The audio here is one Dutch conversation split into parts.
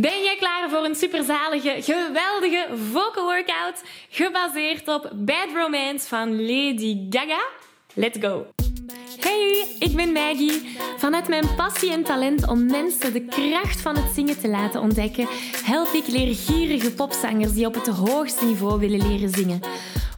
Ben jij klaar voor een superzalige, geweldige vocal workout gebaseerd op Bad Romance van Lady Gaga? Let's go! Hey, ik ben Maggie. Vanuit mijn passie en talent om mensen de kracht van het zingen te laten ontdekken, help ik leergierige popzangers die op het hoogste niveau willen leren zingen.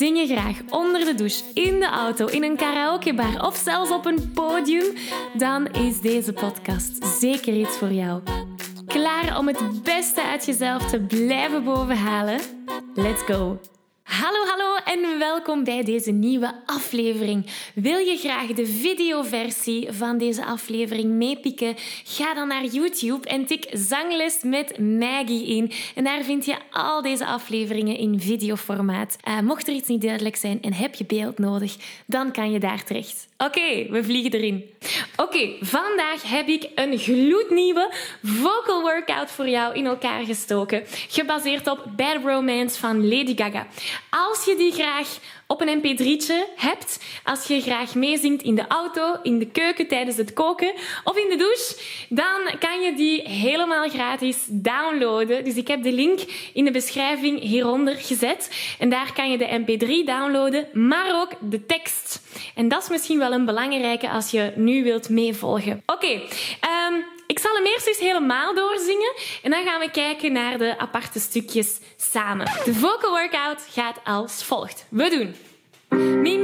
Zing je graag onder de douche, in de auto, in een karaokebar of zelfs op een podium? Dan is deze podcast zeker iets voor jou. Klaar om het beste uit jezelf te blijven bovenhalen? Let's go! Hallo, hallo en welkom bij deze nieuwe aflevering. Wil je graag de videoversie van deze aflevering meepikken? Ga dan naar YouTube en tik Zangles met Maggie in. En daar vind je al deze afleveringen in videoformaat. Uh, mocht er iets niet duidelijk zijn en heb je beeld nodig, dan kan je daar terecht. Oké, we vliegen erin. Oké, vandaag heb ik een gloednieuwe vocal workout voor jou in elkaar gestoken. Gebaseerd op Bad Romance van Lady Gaga. Als je die graag op een mp3'tje hebt, als je graag meezingt in de auto, in de keuken tijdens het koken of in de douche, dan kan je die helemaal gratis downloaden. Dus ik heb de link in de beschrijving hieronder gezet. En daar kan je de mp3 downloaden, maar ook de tekst. En dat is misschien wel een belangrijke als je nu wilt meevolgen. Oké, ehm, zal hem eerst eens helemaal doorzingen en dan gaan we kijken naar de aparte stukjes samen. De vocal workout gaat als volgt. We doen. Mi,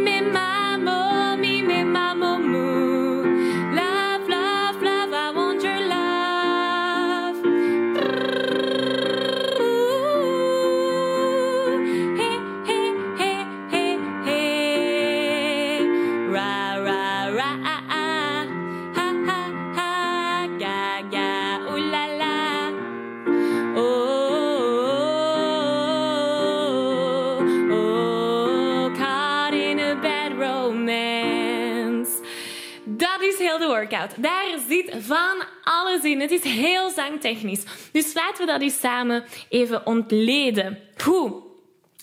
Daar zit van alles in. Het is heel zangtechnisch. Dus laten we dat eens samen even ontleden. Goed.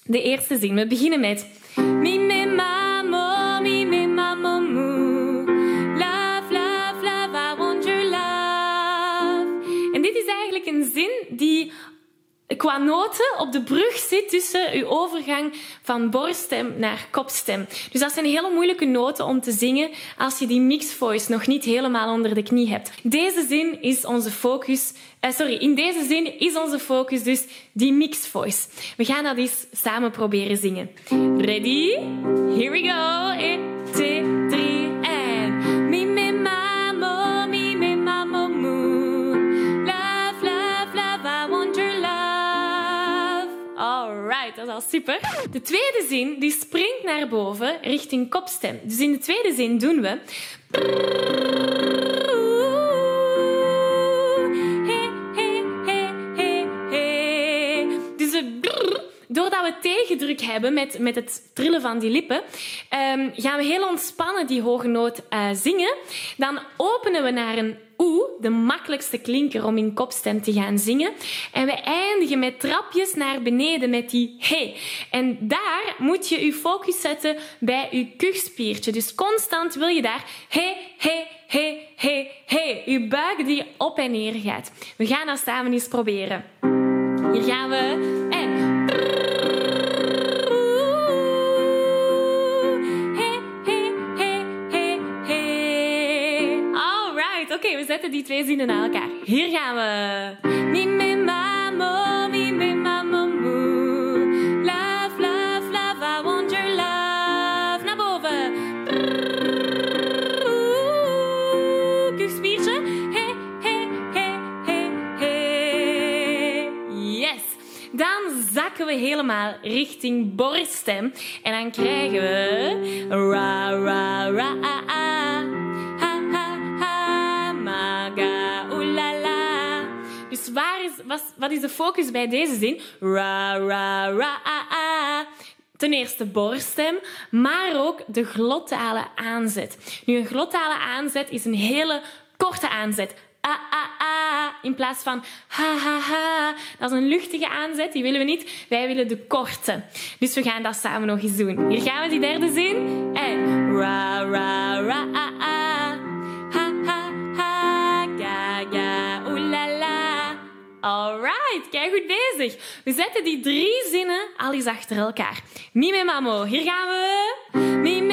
De eerste zin. We beginnen met... Mi, me, mamo, mi, me, mamo, mu. Love, love, love, I want your love. En dit is eigenlijk een zin die qua noten op de brug zit tussen uw overgang van borststem naar kopstem. Dus dat zijn hele moeilijke noten om te zingen als je die mixed voice nog niet helemaal onder de knie hebt. Deze zin is onze focus. Uh, sorry, in deze zin is onze focus dus die mixed voice. We gaan dat eens samen proberen zingen. Ready? Here we go. 1, dat is al super. De tweede zin die springt naar boven richting kopstem. Dus in de tweede zin doen we... Dus doordat we tegendruk hebben met, met het trillen van die lippen, um, gaan we heel ontspannen die hoge noot uh, zingen. Dan openen we naar een de makkelijkste klinker om in kopstem te gaan zingen. En we eindigen met trapjes naar beneden met die he. En daar moet je je focus zetten bij je kuchspiertje. Dus constant wil je daar he, he, he, he, he. Je buik die op en neer gaat. We gaan dat samen eens proberen. Hier gaan we. Oké, we zetten die twee zinnen naar elkaar. Hier gaan we. Mi, me, mamo, mi, me, mamo, mu. Love, love, love, I want your love. Naar boven. Kuchspiertje. Hey, hey, hey, hey, hey. Yes. Dan zakken we helemaal richting borststem. En dan krijgen we... Ra, ra, ra, ah, ah. Is, wat, is de focus bij deze zin? Ra, ra, ra, ah, ah. ten eerste borststem, maar ook de glottale aanzet. Nu, een glottale aanzet is een hele korte aanzet. A, a, a, in plaats van ha, ha, ha. Dat is een luchtige aanzet, die willen we niet. Wij willen de korte. Dus we gaan dat samen nog eens doen. Hier gaan we die derde zin. En ra, ra, ra, a, a. Alright, kijk goed bezig. We zetten die drie zinnen al eens achter elkaar. Mi, me, mamo. Hier gaan we.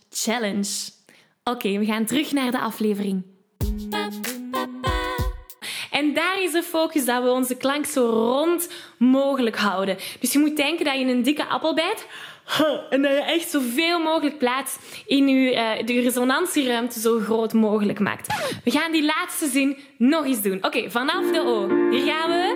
challenge. Oké, we gaan terug naar de aflevering. En daar is de focus dat we onze klank zo rond mogelijk houden. Dus je moet denken dat je een dikke appel bijt. En dat je echt zoveel mogelijk plaats in je, uh, de resonantieruimte zo groot mogelijk maakt. We gaan die laatste zin nog eens doen. Oké, vanaf de O. Hier gaan we.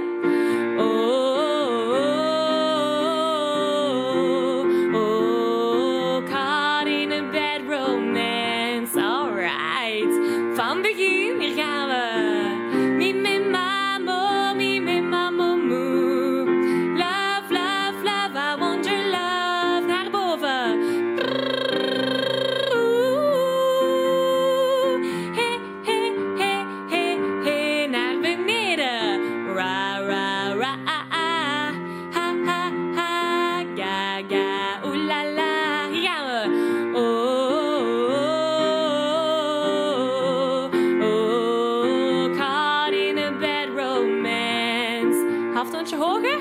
Hoger?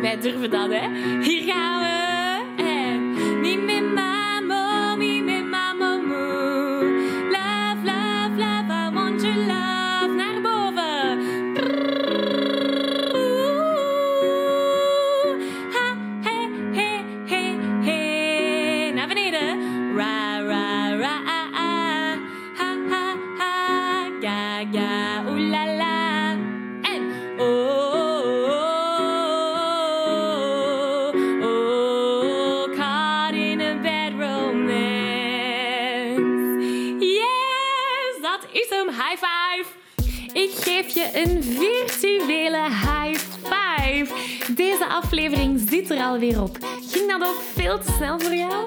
Wij durven dat, hè? Hier gaan we. Oeh, la, la. En oh, oh, oh, oh, caught in a bad. Yes, dat is hem. High five. Ik geef je een virtuele high five. Deze aflevering zit er alweer op. Ging dat ook veel te snel voor jou?